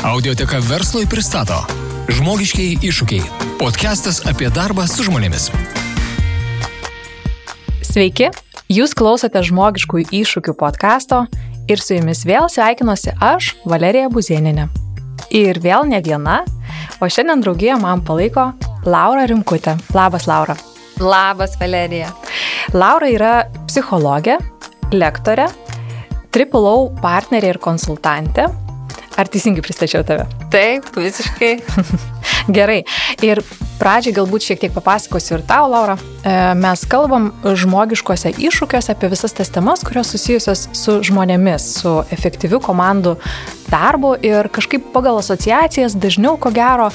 Audioteka verslui pristato Žmogiškiai iššūkiai. Podcastas apie darbą su žmonėmis. Sveiki, jūs klausote Žmogiškųjų iššūkių podkasto ir su jumis vėl sveikinuosi aš, Valerija Buzieninė. Ir vėl ne viena, o šiandien draugėje man palaiko Laura Rimkutė. Labas, Laura. Labas, Valerija. Laura yra psichologė, lektorė, Triple O partnerė ir konsultantė Ar teisingai pristačiau tave? Taip, visiškai. Gerai. Ir pradžiai galbūt šiek tiek papasakosiu ir tau, Laura. E, mes kalbam žmogiškose iššūkiuose apie visas tas temas, kurios susijusios su žmonėmis, su efektyviu komandų darbu ir kažkaip pagal asociacijas dažniau, ko gero,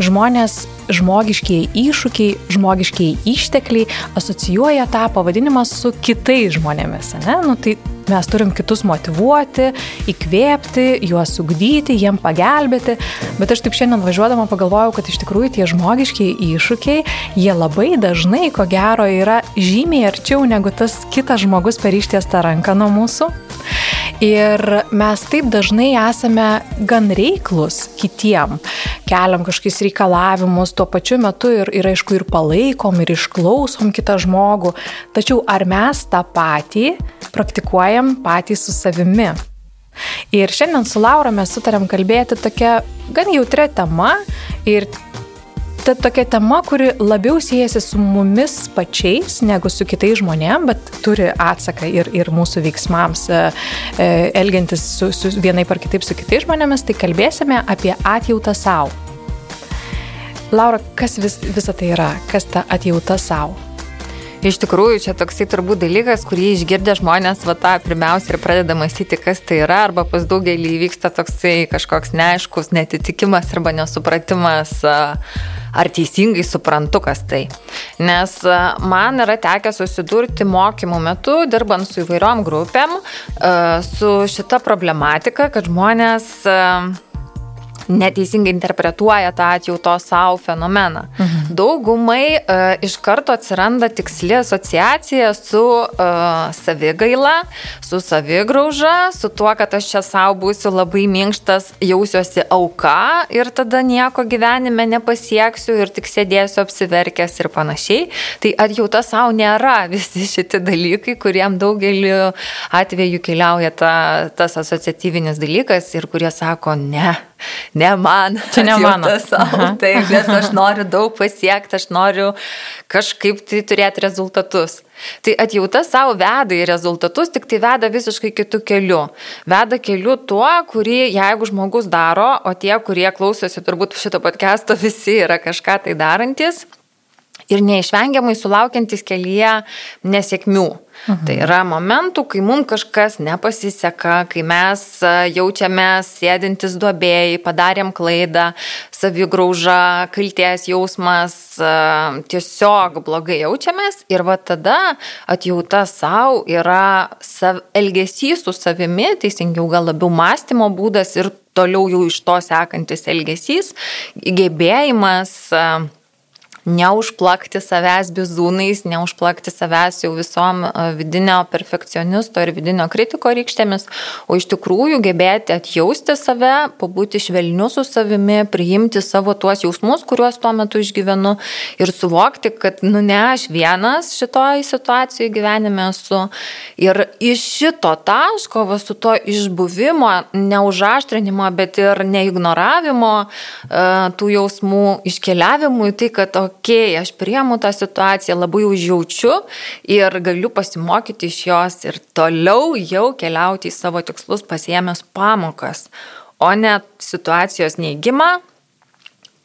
žmonės žmogiškiai iššūkiai, žmogiškiai ištekliai asocijuoja tą pavadinimą su kitais žmonėmis. Ne? Nu, tai mes turim kitus motivuoti, įkvėpti, juos ugdyti, jiem pagelbėti. Bet aš taip šiandien važiuodama pagalvojau, kad iš tikrųjų tie žmogiškiai iššūkiai, jie labai dažnai, ko gero, yra žymiai arčiau negu tas kitas žmogus per ištiestą ranką nuo mūsų. Ir mes taip dažnai esame gan reiklus kitiem, keliam kažkokius reikalavimus, tuo pačiu metu ir, ir aišku ir palaikom, ir išklausom kitą žmogų. Tačiau ar mes tą patį praktikuojam patys su savimi? Ir šiandien su Laura mes sutarėm kalbėti tokia gan jautria tema ir ta tokia tema, kuri labiau siejasi su mumis pačiais negu su kitais žmonėmis, bet turi atsaką ir, ir mūsų veiksmams, e, e, elgiantis su, su vienai par kitaip su kitais žmonėmis, tai kalbėsime apie atjautą savo. Laura, kas vis, visa tai yra? Kas ta atjauta savo? Iš tikrųjų, čia toksai turbūt dalykas, kurį išgirdę žmonės, va tą pirmiausia ir pradeda mąstyti, kas tai yra, arba pas daugelį įvyksta toksai kažkoks neaiškus netitikimas arba nesupratimas, ar teisingai suprantu, kas tai. Nes man yra tekę susidurti mokymų metu, dirbant su įvairiom grupėm, su šita problematika, kad žmonės neteisingai interpretuoja tą atjauto savo fenomeną. Mhm. Daugumai uh, iš karto atsiranda tiksli asociacija su uh, savigaila, su savigrauža, su tuo, kad aš čia savo būsiu labai minkštas, jausiuosi auka ir tada nieko gyvenime nepasieksiu ir tik sėdėsiu apsiverkęs ir panašiai. Tai atjauta savo nėra visi šitie dalykai, kuriem daugeliu atveju keliauja ta, tas asociatyvinis dalykas ir kurie sako ne ne man. Čia ne mano. Savo, taip, nes aš noriu daug pasiekti, aš noriu kažkaip tai turėti rezultatus. Tai atjauta savo veda į rezultatus, tik tai veda visiškai kitų kelių. Veda keliu tuo, kurį jeigu žmogus daro, o tie, kurie klausosi turbūt šito podcast'o, visi yra kažką tai darantis ir neišvengiamai sulaukiantis kelyje nesėkmių. Mhm. Tai yra momentų, kai mums kažkas nepasiseka, kai mes jaučiamės sėdintis duobėjai, padarėm klaidą, savigrauža, kalties jausmas, tiesiog blogai jaučiamės ir va tada atjauta savo yra sav, elgesys su savimi, teisingiau gal labiau mąstymo būdas ir toliau jau iš to sekantis elgesys, gebėjimas neužplakti savęs bizūnais, neužplakti savęs jau visom e, vidinio perfekcionisto ir vidinio kritiko rykštėmis, o iš tikrųjų gebėti atjausti save, pabūti švelniu su savimi, priimti savo tuos jausmus, kuriuos tuo metu išgyvenu ir suvokti, kad, nu ne aš vienas šitoj situacijoje gyvenime esu. Ir iš šito taško, va su to išbuvimo, neužaštrinimo, bet ir neignoravimo e, tų jausmų iškeliavimui, tai kad, o okei, okay, aš priemu tą situaciją, labai užjaučiu ir galiu pasimokyti iš jos ir toliau jau keliauti į savo tikslus pasiemęs pamokas, o ne situacijos neigimą,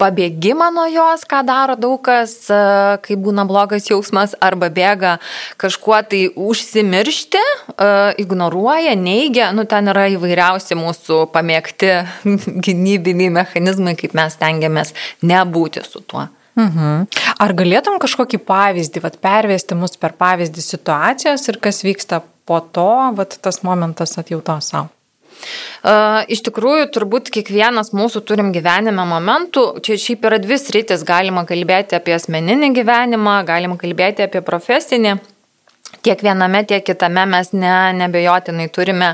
pabėgimą nuo jos, ką daro daug kas, e, kai būna blogas jausmas, arba bėga kažkuo tai užsimiršti, e, ignoruoja, neigia, nu ten yra įvairiausi mūsų pamėgti gynybiniai mechanizmai, kaip mes tengiamės nebūti su tuo. Mhm. Ar galėtum kažkokį pavyzdį, vat, pervesti mus per pavyzdį situacijos ir kas vyksta po to, vat, tas momentas atjautos savo? Iš tikrųjų, turbūt kiekvienas mūsų turim gyvenime momentų, čia šiaip yra dvi sritis, galima kalbėti apie asmeninį gyvenimą, galima kalbėti apie profesinį. Tiek viename, tiek kitame mes ne, nebejotinai turime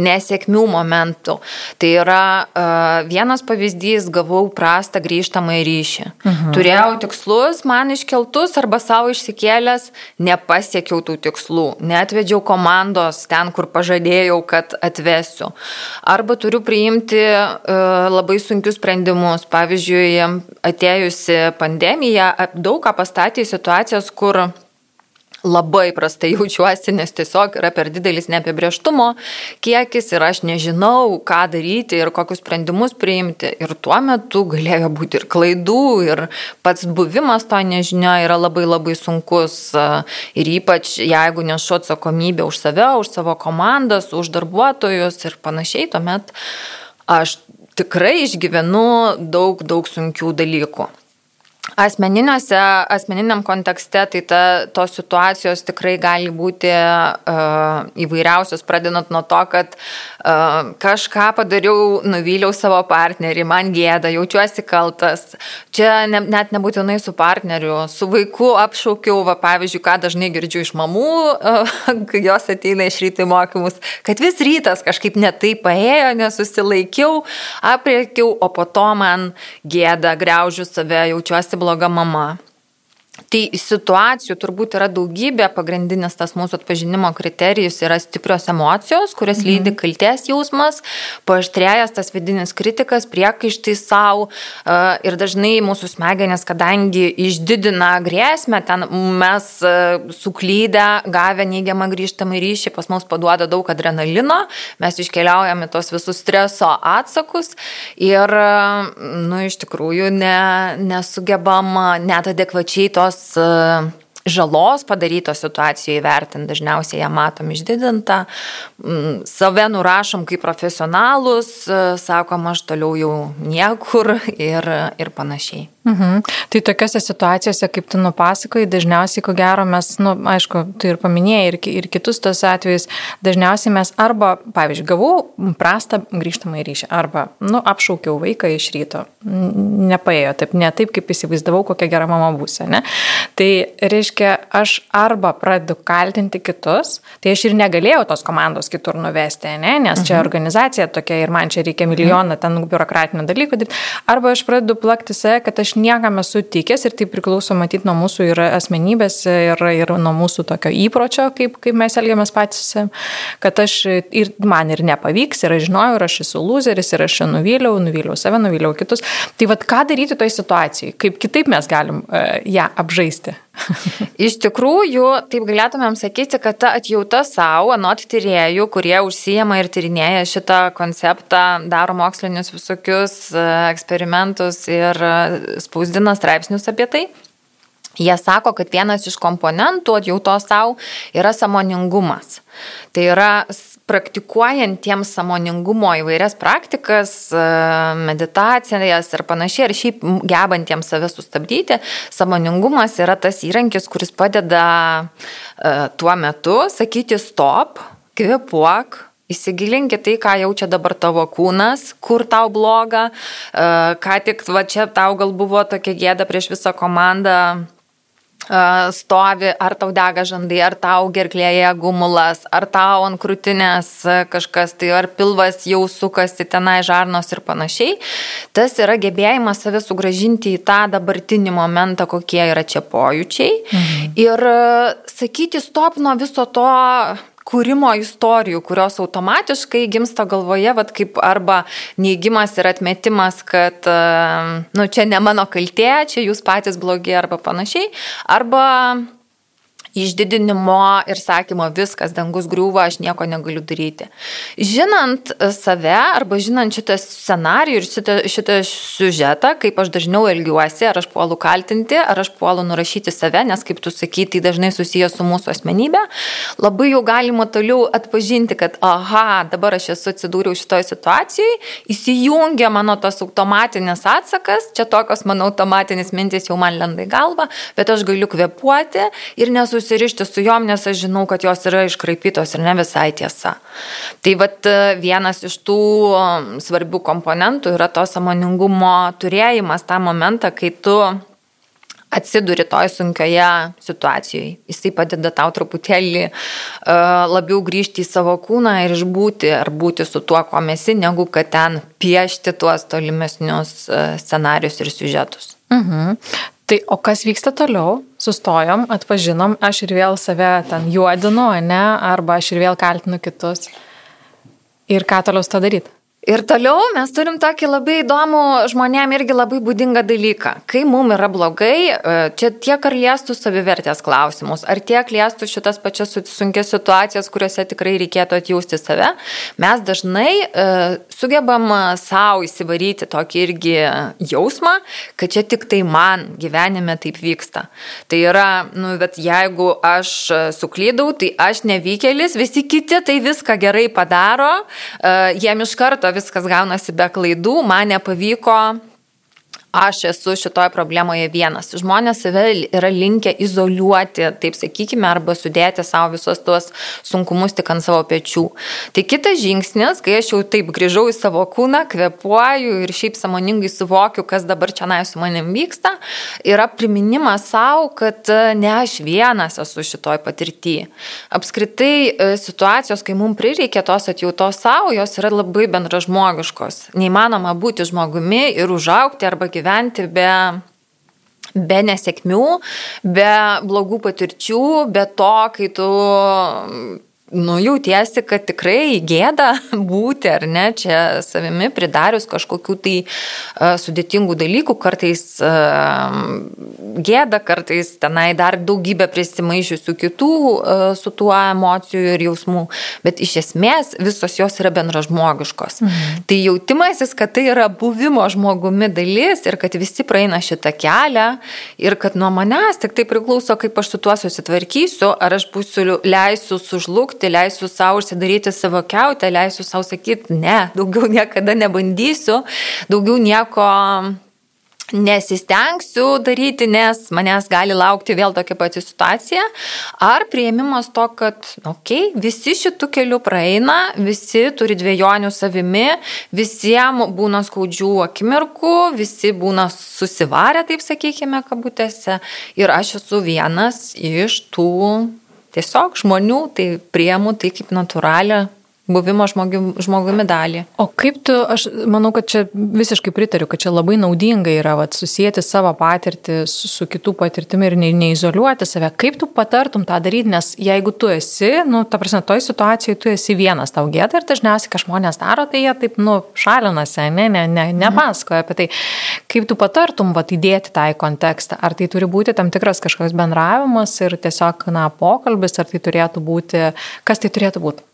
nesėkmių momentų. Tai yra uh, vienas pavyzdys, gavau prastą grįžtamą į ryšį. Mhm. Turėjau tikslus, man iškeltus arba savo išsikėlęs, nepasiekiau tų tikslų, netvedžiau komandos ten, kur pažadėjau, kad atvesiu. Arba turiu priimti uh, labai sunkius sprendimus. Pavyzdžiui, atėjusi pandemija daug ką pastatė į situacijas, kur labai prastai jaučiuosi, nes tiesiog yra per didelis neapibrieštumo kiekis ir aš nežinau, ką daryti ir kokius sprendimus priimti. Ir tuo metu galėjo būti ir klaidų, ir pats buvimas to nežinia yra labai labai sunkus. Ir ypač jeigu nešu atsakomybę už save, už savo komandas, už darbuotojus ir panašiai, tuomet aš tikrai išgyvenu daug, daug sunkių dalykų. Asmeniniuose, asmeniniam kontekste, tai ta, tos situacijos tikrai gali būti uh, įvairiausios, pradedant nuo to, kad uh, kažką padariau, nuvyliau savo partnerį, man gėda, jaučiuosi kaltas. Čia ne, net nebūtinai su partneriu, su vaiku apšaukiau, va, pavyzdžiui, ką dažnai girdžiu iš mamų, uh, kai jos ateina iš ryto mokymus, kad vis rytas kažkaip netai paėjo, nesusilaikiau, apriekiau, o po to man gėda, greužiu save, jaučiuosi bloga mama. Tai situacijų turbūt yra daugybė, pagrindinis tas mūsų atpažinimo kriterijus yra stiprios emocijos, kurias mhm. lydi kalties jausmas, paaštrėjęs tas vidinis kritikas, priekaištai savo ir dažnai mūsų smegenės, kadangi išdidina grėsmę, ten mes suklydę, gavę neigiamą grįžtamą ryšį, pas mus paduoda daug adrenalino, mes iškeliaujame tos visus streso atsakus ir, nu, iš tikrųjų ne, nesugebam net adekvačiai tos tos žalos padarytos situacijoje įvertinti, dažniausiai ją matom išdidintą, save nurašom kaip profesionalus, sakom, aš toliau jau niekur ir, ir panašiai. Mhm. Tai tokiuose situacijose, kaip tu nupasakoji, dažniausiai, ko gero, mes, na, nu, aišku, tu ir paminėjai ir, ir kitus tos atvejus, dažniausiai mes arba, pavyzdžiui, gavau prastą grįžtamą ryšį, arba, nu, apšaukiau vaiką iš ryto, nepaėjo taip, ne taip, kaip įsivaizdavau, kokia gera mama būsė, ne? Tai reiškia, aš arba pradedu kaltinti kitus, tai aš ir negalėjau tos komandos kitur nuvesti, ne? Nes čia mhm. organizacija tokia ir man čia reikia milijoną ten biurokratinių dalykų, arba aš pradedu plakti save, kad aš niekam esu tikęs ir tai priklauso matyti nuo mūsų ir asmenybės, ir, ir nuo mūsų tokio įpročio, kaip, kaip mes elgiamės patys, kad aš ir man ir nepavyks, ir aš žinojau, ir aš esu loseris, ir aš nuvyliau, nuvyliau save, nuvyliau kitus. Tai vad ką daryti toj situacijai, kaip kitaip mes galim uh, ją apžaisti. Iš tikrųjų, taip galėtumėm sakyti, kad ta atjauta savo, anot tyriejų, kurie užsijama ir tyrinėja šitą konceptą, daro mokslinius visokius e, eksperimentus ir e, spausdina straipsnius apie tai. Jie sako, kad vienas iš komponentų atjautos savo yra samoningumas. Tai yra praktikuojantiems samoningumo įvairias praktikas, e, meditacijas ir panašiai, ar šiaip gebantiems save sustabdyti, samoningumas yra tas įrankis, kuris padeda e, tuo metu sakyti stop, kvepuok, Įsigilinkit tai, ką jaučia dabar tavo kūnas, kur tau bloga, e, ką tik va čia tau gal buvo tokia gėda prieš visą komandą, stovi, ar tau dega žandai, ar tau gerklėje gumulas, ar tau ant krūtinės kažkas, tai ar pilvas jau sukasi tenai žarnos ir panašiai. Tas yra gebėjimas save sugražinti į tą dabartinį momentą, kokie yra čia pojūčiai. Mhm. Ir sakyti stop nuo viso to kūrimo istorijų, kurios automatiškai gimsta galvoje, vad kaip arba neįgymas ir atmetimas, kad, nu, čia ne mano kaltė, čia jūs patys blogi arba panašiai, arba išdidinimo ir sakymo viskas, dangus griūva, aš nieko negaliu daryti. Žinant save arba žinant šitą scenarijų ir šitą, šitą siužetą, kaip aš dažniau elgiuosi, ar aš puolu kaltinti, ar aš puolu nurašyti save, nes kaip tu sakai, tai dažnai susijęs su mūsų asmenybė, labai jau galima toliau atpažinti, kad, aha, dabar aš esu atsidūriau šitoje situacijoje, įsijungia mano tas automatinis atsakas, čia tokios mano automatinės mintis jau man lenda į galvą, bet aš galiu kvepuoti ir nesu susirišti su jom, nes aš žinau, kad jos yra iškraipytos ir ne visai tiesa. Tai vat e, vienas iš tų svarbių komponentų yra to samoningumo turėjimas tą momentą, kai tu atsiduri toj sunkioje situacijoje. Jisai padeda tau truputėlį uh, labiau grįžti į savo kūną ir išbūti ar būti su tuo, kuo esi, negu kad ten piešti tuos tolimesnius uh, scenarius ir siužetus. Mhm. Tai o kas vyksta toliau? Sustojom, atpažinom, aš ir vėl save ten juodinu, ne, arba aš ir vėl kaltinu kitus. Ir ką toliau su to daryti? Ir toliau mes turim tokį labai įdomų žmonėm irgi labai būdingą dalyką. Kai mums yra blogai, e, čia tiek ar liestų savivertės klausimus, ar tiek liestų šitas pačias sunkias situacijas, kuriuose tikrai reikėtų atjausti save, mes dažnai e, sugebam savo įsivaryti tokį irgi jausmą, kad čia tik tai man gyvenime taip vyksta. Tai yra, nu, bet jeigu aš suklydau, tai aš nevykėlis, visi kiti tai viską gerai padaro, e, jiem iš karto viskas gaunasi be klaidų, man nepavyko aš esu šitoje problemoje vienas. Žmonės save yra linkę izoliuoti, taip sakykime, arba sudėti savo visos tuos sunkumus tik ant savo pečių. Tai kitas žingsnis, kai aš jau taip grįžau į savo kūną, kvepuoju ir šiaip samoningai suvokiu, kas dabar čia nai su manim vyksta, yra priminimas savo, kad e, ne aš vienas esu šitoj patirtyje. Apskritai e, situacijos, kai mums prireikia tos atjautos savo, jos yra labai bendražmogiškos. Neįmanoma būti žmogumi ir užaukti arba gyventi gyventi be be nesėkmių, be blogų patirčių, be to, kai tu nu, jautiesi, kad tikrai gėda būti, ar ne, čia savimi pridarius kažkokių tai uh, sudėtingų dalykų, kartais uh, gėda, kartais tenai dar daugybę prisimaišiusių kitų uh, su tuo emocijų ir jausmų, bet iš esmės visos jos yra bendražmogiškos. Mhm. Tai jautimasis, kad tai yra buvimo žmogumi dalis ir kad visi praeina šitą kelią ir kad nuo manęs tik tai priklauso, kaip aš su tuo susitvarkysiu, ar aš būsiu leisiu sužlugti dirbti, leisiu savo užsidaryti savo keutę, leisiu savo sakyti, ne, daugiau niekada nebandysiu, daugiau nieko nesistengsiu daryti, nes manęs gali laukti vėl tokia pati situacija, ar prieimimas to, kad, okei, okay, visi šitų kelių praeina, visi turi dviejonių savimi, visiems būna skaudžių akimirkų, visi būna susivarę, taip sakykime, kabutėse, ir aš esu vienas iš tų tiesiog žmonių tai priemu tai kaip natūralią buvimo žmogi, žmogumi dalį. O kaip tu, aš manau, kad čia visiškai pritariu, kad čia labai naudinga yra vat, susijęti savo patirtį su, su kitų patirtimi ir ne, neizoliuoti save. Kaip tu patartum tą daryti, nes jeigu tu esi, nu, ta prasme, toj situacijoje tu esi vienas, tau gėda ir dažniausiai, ką žmonės daro, tai jie taip, nu, šalinasi, ne, ne, ne, nepasakoja apie tai. Kaip tu patartum, vat, įdėti tą į kontekstą? Ar tai turi būti tam tikras kažkoks bendravimas ir tiesiog, na, pokalbis, ar tai turėtų būti, kas tai turėtų būti?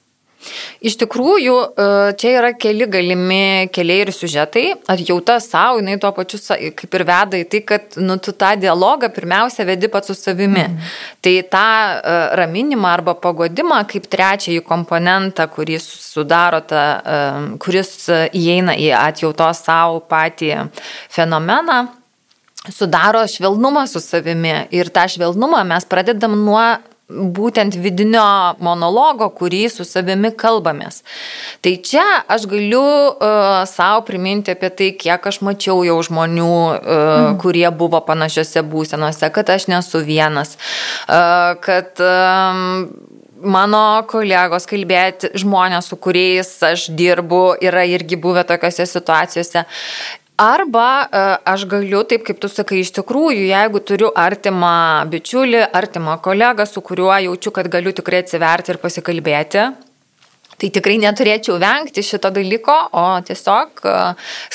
Iš tikrųjų, e, čia yra keli galimi keliai ir siužetai. Atjauta savo, jinai tuo pačiu kaip ir veda į tai, kad nu, tu tą dialogą pirmiausia vedi pats su savimi. Mm. Tai tą e, raminimą arba pagodimą kaip trečiąjį komponentą, kurį sudaro ta, e, kuris įeina į atjautos savo patį fenomeną sudaro švelnumą su savimi. Ir tą švelnumą mes pradedam nuo būtent vidinio monologo, kurį su savimi kalbamės. Tai čia aš galiu uh, savo priminti apie tai, kiek aš mačiau jau žmonių, uh, mm. kurie buvo panašiose būsenose, kad aš nesu vienas, uh, kad um, mano kolegos kalbėti, žmonės, su kuriais aš dirbu, yra irgi buvę tokiose situacijose. Arba e, aš galiu, taip kaip tu sakai, iš tikrųjų, jeigu turiu artimą bičiulį, artimą kolegą, su kuriuo jaučiu, kad galiu tikrai atsiverti ir pasikalbėti, tai tikrai neturėčiau vengti šito dalyko, o tiesiog e,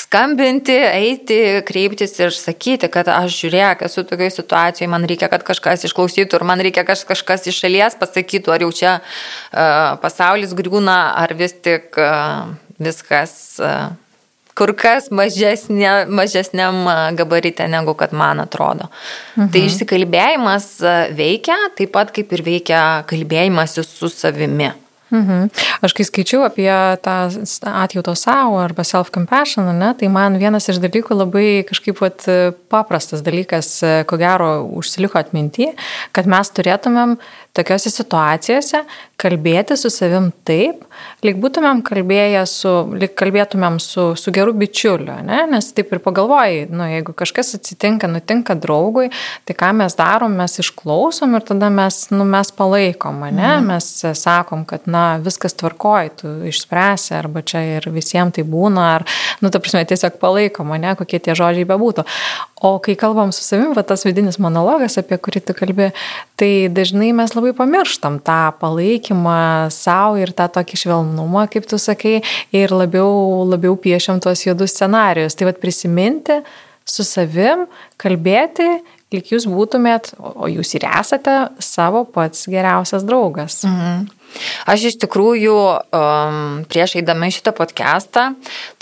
skambinti, eiti, kreiptis ir sakyti, kad aš žiūrėk, esu tokioje situacijoje, man reikia, kad kažkas išklausytų ir man reikia, kad kažkas iš šalies pasakytų, ar jau čia uh, pasaulis griūna, ar vis tik viskas. Uh, kur kas mažesnė, mažesniam gabarite negu kad man atrodo. Tai mhm. Tai išsikalbėjimas veikia, taip pat kaip ir veikia kalbėjimas su savimi. Mhm. Aš kai skaičiau apie tą atjauto savo arba self-compassion, ne, tai man vienas iš dalykų labai kažkaip vat, paprastas dalykas, ko gero, užsiliko atminti, kad mes turėtumėm tokiuose situacijose kalbėti su savim taip, lyg būtumėm kalbėję su, lyg kalbėtumėm su, su geru bičiuliu, ne? nes taip ir pagalvojai, nu, jeigu kažkas atsitinka, nutinka draugui, tai ką mes darom, mes išklausom ir tada mes, nu, mes palaikom, ne? Mhm. mes sakom, kad, na, viskas tvarkoji, tu išspręsi, arba čia ir visiems tai būna, ar, nu, ta prasme, tiesiog palaikom, ne, kokie tie žodžiai bebūtų. O kai kalbam su savim, va tas vidinis monologas, apie kurį tu kalbė, tai dažnai mes labai pamirštam tą palaikymą savo ir tą tokį švelnumą, kaip tu sakai, ir labiau, labiau piešiam tuos juodus scenarius. Tai vad prisiminti su savim, kalbėti, lyg jūs būtumėt, o jūs ir esate savo pats geriausias draugas. Mhm. Aš iš tikrųjų um, prieš eidama į šitą podcastą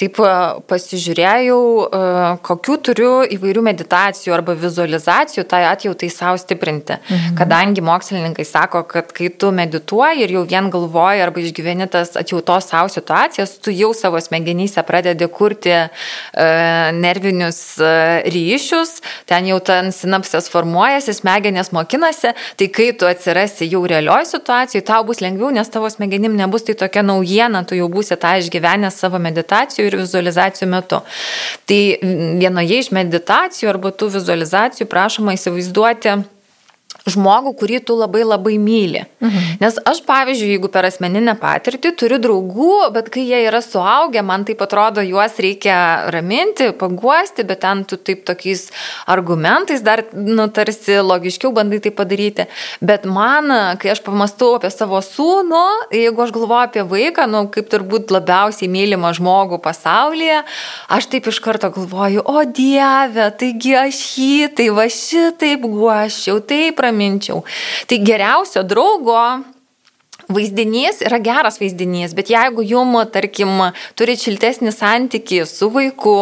taip uh, pasižiūrėjau, uh, kokių turiu įvairių meditacijų arba vizualizacijų tai atjautai savo stiprinti. Mhm. Kadangi mokslininkai sako, kad kai tu medituoji ir jau vien galvoji arba išgyveni tas atjautos savo situacijas, tu jau savo smegenyse pradedi kurti uh, nervinius ryšius, ten jau ten sinapsės formuojasi, smegenės mokinasi, tai kai tu atsirasi jau realioj situacijai, tau bus lengviau lengviau, nes tavo smegenim nebus tai tokia naujiena, tu jau būsi tą išgyvenęs savo meditacijų ir vizualizacijų metu. Tai vienoje iš meditacijų arba tų vizualizacijų prašoma įsivaizduoti žmogų, kurį tu labai labai myli. Mhm. Nes aš, pavyzdžiui, jeigu per asmeninę patirtį turiu draugų, bet kai jie yra suaugę, man taip atrodo, juos reikia raminti, paguosti, bet ten tu taip tokiais argumentais dar, nu, tarsi logiškiau bandai tai padaryti. Bet man, kai aš pamastau apie savo sūnų, jeigu aš galvoju apie vaiką, nu, kaip turbūt labiausiai mylimą žmogų pasaulyje, aš taip iš karto galvoju, o Dieve, taigi aš jį, tai va šitaip guošiau, taip raminčiau. Tai geriausio draugo długo Vaizdinys yra geras vaizdinys, bet jeigu jum, tarkim, turi šiltesnį santykį su vaiku,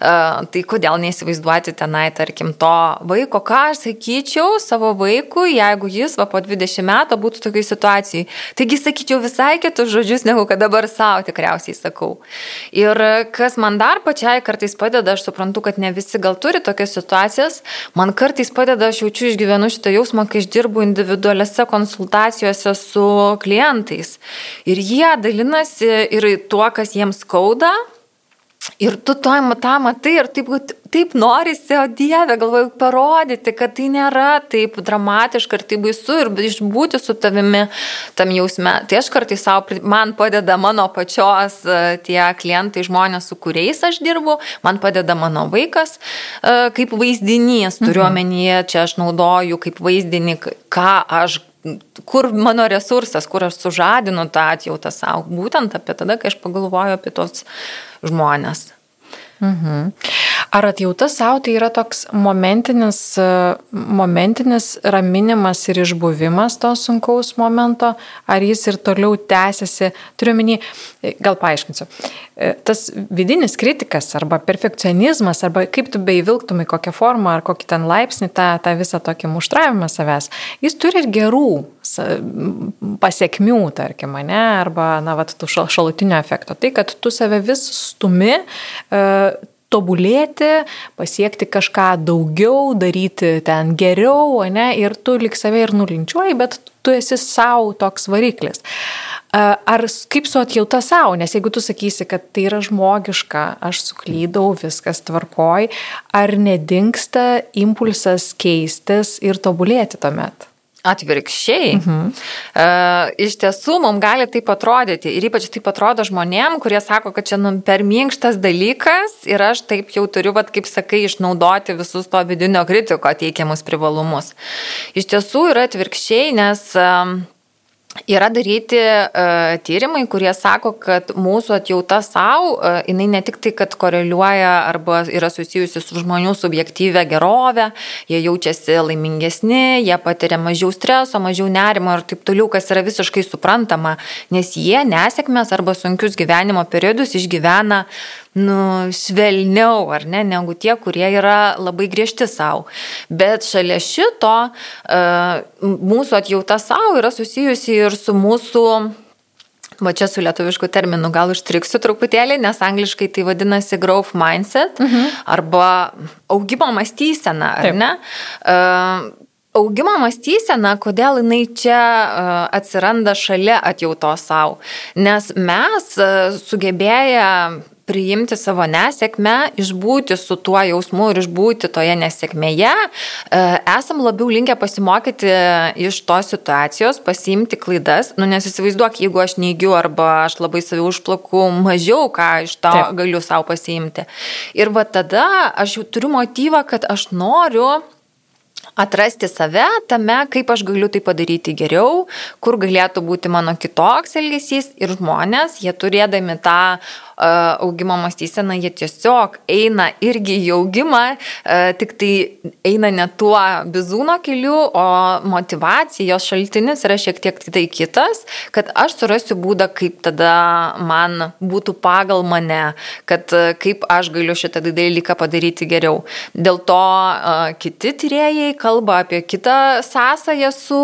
e, tai kodėl neįsivaizduoti tenai, tarkim, to vaiko, ką aš sakyčiau savo vaikui, jeigu jis va, po 20 metų būtų tokiai situacijai. Taigi sakyčiau visai kitus žodžius, negu kad dabar savo tikriausiai sakau. Ir kas man dar pačiai kartais padeda, aš suprantu, kad ne visi gal turi tokias situacijas, man kartais padeda, aš jaučiu išgyvenu šitą jausmą, kai aš dirbu individualiuose konsultacijose su klientais. Ir jie dalinasi ir tuo, kas jiems skauda. Ir tu to tą matai ir taip, taip norisi, o Dieve, galvoju, parodyti, kad tai nėra taip dramatiška ir taip baisu ir išbūti su tavimi tam jausme. Tai aš kartais savo, man padeda mano pačios e, tie klientai, žmonės, su kuriais aš dirbu, man padeda mano vaikas e, kaip vaizdinys, turiu mhm. čia aš naudoju kaip vaizdinį, ką aš kur mano resursas, kur aš sužadinu tą atjautą savo, būtent apie tada, kai aš pagalvoju apie tos žmonės. Mhm. Ar atjauta savo tai yra toks momentinis, momentinis raminimas ir išbuvimas to sunkaus momento, ar jis ir toliau tęsiasi, turiu menį, gal paaiškinsiu, tas vidinis kritikas arba perfekcionizmas, arba kaip tu beįvilktum į kokią formą ar kokį ten laipsnį tą, tą visą tokį muštravimą savęs, jis turi ir gerų pasiekmių, tarkim, ne, arba, na, va, tų šalutinio efekto. Tai, kad tu save vis stumi, tobulėti, pasiekti kažką daugiau, daryti ten geriau, ne, ir tu lik save ir nulinčiuoji, bet tu esi savo toks variklis. Ar kaip su atjauta savo, nes jeigu tu sakysi, kad tai yra žmogiška, aš suklydau, viskas tvarkoj, ar nedingsta impulsas keistis ir tobulėti tuomet? Atvirkščiai. Mhm. Uh, iš tiesų, mums gali taip atrodyti ir ypač taip atrodo žmonėm, kurie sako, kad čia nu, per minkštas dalykas ir aš taip jau turiu, vat, kaip sakai, išnaudoti visus to vidinio kritiko teikiamus privalumus. Iš tiesų yra atvirkščiai, nes uh, Yra daryti uh, tyrimai, kurie sako, kad mūsų atjauta savo, uh, jinai ne tik tai, kad koreliuoja arba yra susijusi su žmonių subjektyvę gerovę, jie jaučiasi laimingesni, jie patiria mažiau streso, mažiau nerimo ir taip toliau, kas yra visiškai suprantama, nes jie nesėkmės arba sunkius gyvenimo periodus išgyvena nu, švelniau, ar ne, negu tie, kurie yra labai griežti savo. Bet šalia šito uh, mūsų atjauta savo yra susijusi ir su mūsų Va čia su lietuvišku terminu gal užtriksiu truputėlį, nes angliškai tai vadinasi growth mindset mhm. arba augimo mąstysena, ar Taip. ne? Uh, augimo mąstysena, kodėl jinai čia atsiranda šalia atjautos savo. Nes mes sugebėję priimti savo nesėkmę, išbūti su tuo jausmu ir išbūti toje nesėkmėje, e, esam labiau linkę pasimokyti iš tos situacijos, pasiimti klaidas, nu nes įsivaizduok, jeigu aš neigiu arba aš labai savi užplaku, mažiau ką iš to Taip. galiu savo pasiimti. Ir va tada aš jau turiu motyvą, kad aš noriu atrasti save tame, kaip aš galiu tai padaryti geriau, kur galėtų būti mano kitoks elgesys ir žmonės, jie turėdami tą augimo mąstyseną, jie tiesiog eina irgi į augimą, tik tai eina ne tuo bizūno keliu, o motivacijos šaltinis yra šiek tiek tai kitas, kad aš surasiu būdą, kaip tada man būtų pagal mane, kad kaip aš galiu šitą dalyką padaryti geriau. Dėl to kiti tyrėjai kalba apie kitą sąsąją su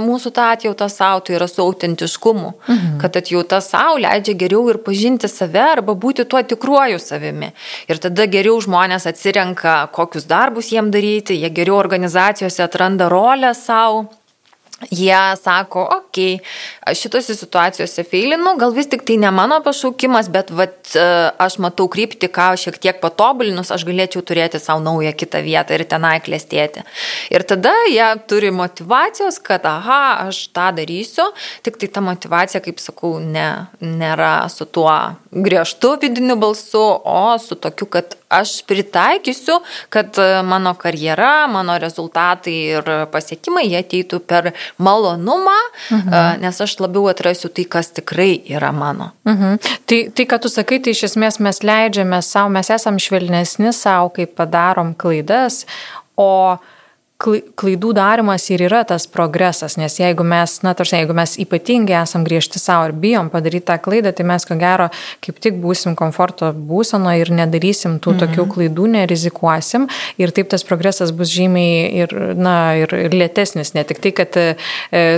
mūsų tą atjautą savo, tai yra su autentiškumu, mhm. kad atjauta savo leidžia geriau ir pažinti save arba būti tuo tikruoju savimi. Ir tada geriau žmonės atsirenka, kokius darbus jiem daryti, jie geriau organizacijose atranda rolę savo jie sako, okei, okay, šitose situacijose feilinu, gal vis tik tai ne mano pašaukimas, bet vat, e, aš matau krypti, ką šiek tiek patobulinus, aš galėčiau turėti savo naują kitą vietą ir tenai klėstėti. Ir tada jie turi motivacijos, kad, aha, aš tą darysiu, tik tai ta motivacija, kaip sakau, ne, nėra su tuo griežtu vidiniu balsu, o su tokiu, kad aš pritaikysiu, kad e, mano karjera, mano rezultatai ir pasiekimai jie ateitų per malonumą, mhm. E, nes aš labiau atrasiu tai, kas tikrai yra mano. Mhm. Tai, tai, ką tu sakai, tai iš esmės mes leidžiame savo, mes esam švelnesni savo, kai padarom klaidas, o klaidų darimas ir yra tas progresas, nes jeigu mes, na, tarsi, jeigu mes ypatingai esam griežti savo ir bijom padaryti tą klaidą, tai mes ko gero kaip tik būsim komforto būseno ir nedarysim tų mhm. tokių klaidų, nerizikuosim ir taip tas progresas bus žymiai ir, na, ir, ir lėtesnis, ne tik tai, kad e,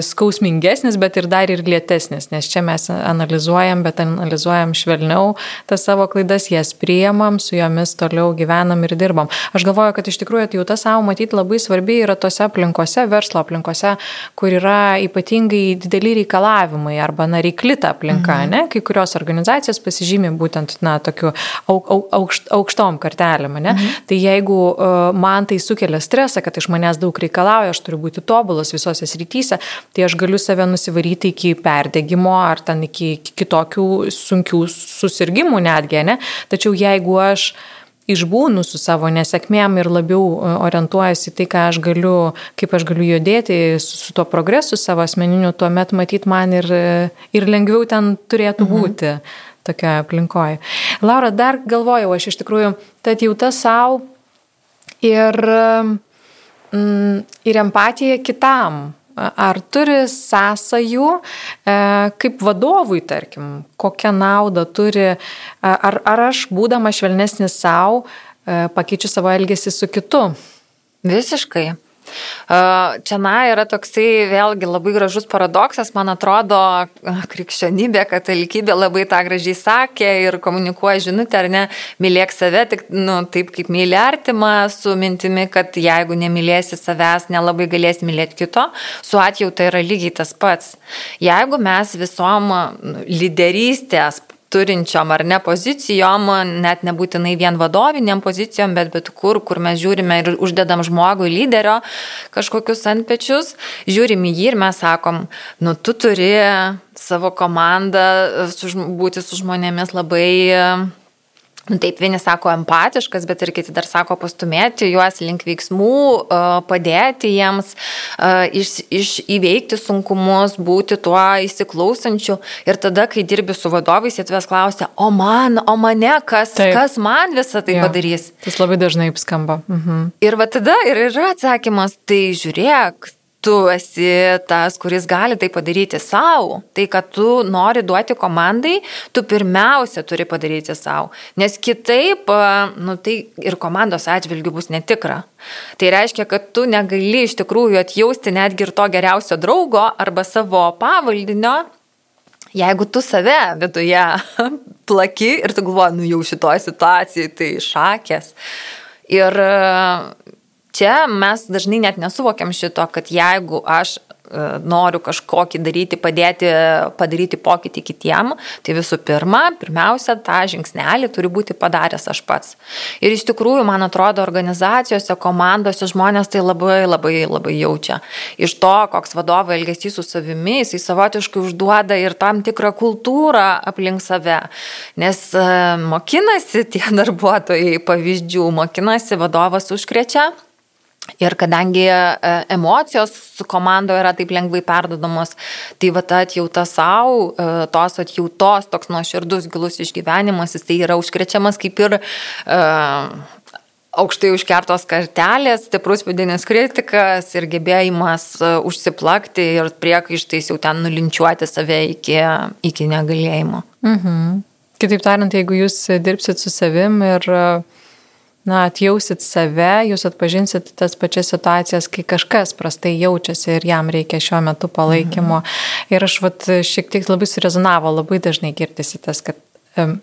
skausmingesnis, bet ir dar ir lėtesnis, nes čia mes analizuojam, bet analizuojam švelniau tas savo klaidas, jas priemam, su jomis toliau gyvenam ir dirbam. Aš galvoju, kad iš tikrųjų atjauta savo matyti labai svarbi yra tose aplinkose, verslo aplinkose, kur yra ypatingai dideli reikalavimai arba na, reiklita aplinka, mhm. ne? kai kurios organizacijos pasižymė būtent na, tokiu aukšt, aukštom kartelėm. Mhm. Tai jeigu uh, man tai sukelia stresą, kad iš manęs daug reikalauja, aš turiu būti tobulas visose srityse, tai aš galiu save nusivaryti iki perdegimo ar ten iki kitokių sunkių susirgymų netgi, ne? Tačiau jeigu aš uh, išbūnu su savo nesėkmėm ir labiau e, orientuojasi tai, ką aš galiu, kaip aš galiu judėti su, su tuo progresu savo asmeniniu, tuomet matyt man ir, ir lengviau ten turėtų mhm. būti tokioje aplinkoje. Laura, dar galvojau, aš iš tikrųjų, tad jau tas savo ir, mm, ir empatija kitam Ar turi sąsajų, e, kaip vadovui, tarkim, kokią naudą turi, ar, ar aš, būdama švelnesnis savo, e, pakeičiu savo elgesį su kitu? Visiškai. Čia na yra toksai vėlgi labai gražus paradoksas, man atrodo, krikščionybė, katalikybė labai tą gražiai sakė ir komunikuoja žinutę, ar ne, mylėk save, tik, nu, taip kaip myli artimą, su mintimi, kad jeigu nemylėsi savęs, nelabai galėsi mylėti kito, su atjauta yra lygiai tas pats. Jeigu mes visom lyderystės turinčiom ar ne pozicijom, net nebūtinai vien vadoviniam pozicijom, bet bet kur, kur mes žiūrime ir uždedam žmogui lyderio kažkokius antpečius, žiūrim į jį ir mes sakom, nu tu turi savo komandą būti su žmonėmis labai taip, vieni sako empatiškas, bet ir kiti dar sako pastumėti juos link veiksmų, padėti jiems iš, iš įveikti sunkumus, būti tuo įsiklausančiu. Ir tada, kai dirbi su vadovais, jie tavęs klausia, o man, o mane, kas, taip. kas man visą tai ja. padarys. Tas labai dažnai skamba. Mhm. Ir va tada ir yra atsakymas, tai žiūrėk, tu esi tas, kuris gali tai padaryti savo. Tai, kad tu nori duoti komandai, tu pirmiausia turi padaryti savo. Nes kitaip, nu, tai ir komandos atžvilgių bus netikra. Tai reiškia, kad tu negali iš tikrųjų atjausti netgi ir to geriausio draugo arba savo pavaldinio, jeigu tu save viduje plaki ir tu galvoji, nu jau šitoje situacijoje tai šakės. Ir čia mes dažnai net nesuvokiam šito, kad jeigu aš E, noriu kažkokį daryti, padėti, padaryti pokytį kitiem, tai visų pirma, pirmiausia, tą žingsnelį turi būti padaręs aš pats. Ir iš tikrųjų, man atrodo, organizacijose, komandose žmonės tai labai, labai, labai jaučia. Iš to, koks vadovo elgesys su savimi, jisai savotiškai užduoda ir tam tikrą kultūrą aplink save. Nes e, mokinasi tie darbuotojai pavyzdžių, mokinasi vadovas užkrečia Ir kadangi e, emocijos komandoje yra taip lengvai perdodamos, tai va ta atjauta savo, e, tos atjautos, toks nuoširdus gilus išgyvenimas, jis tai yra užkrečiamas kaip ir uh, aukštai užkertos kartelės, stiprus vidinis kritikas ir gebėjimas užsiplakti ir priekaištais jau ten nulinčiuoti save iki, iki negalėjimo. Mhm. Kitaip tariant, jeigu jūs dirbsit su savim ir uh, na, atjausit save, jūs atpažinsit tas pačias situacijas, kai kažkas prastai jaučiasi ir jam reikia šiuo metu palaikymo. Mhm. Ir aš vat, šiek tiek labai surezonavo, labai dažnai girdisi tas, kad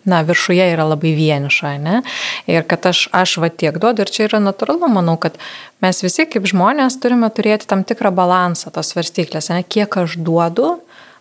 na, viršuje yra labai vieniša, ne? Ir kad aš, aš va tiek duodu ir čia yra natūralu, manau, kad mes visi kaip žmonės turime turėti tam tikrą balansą tos svarstyklės, ne? Kiek aš duodu,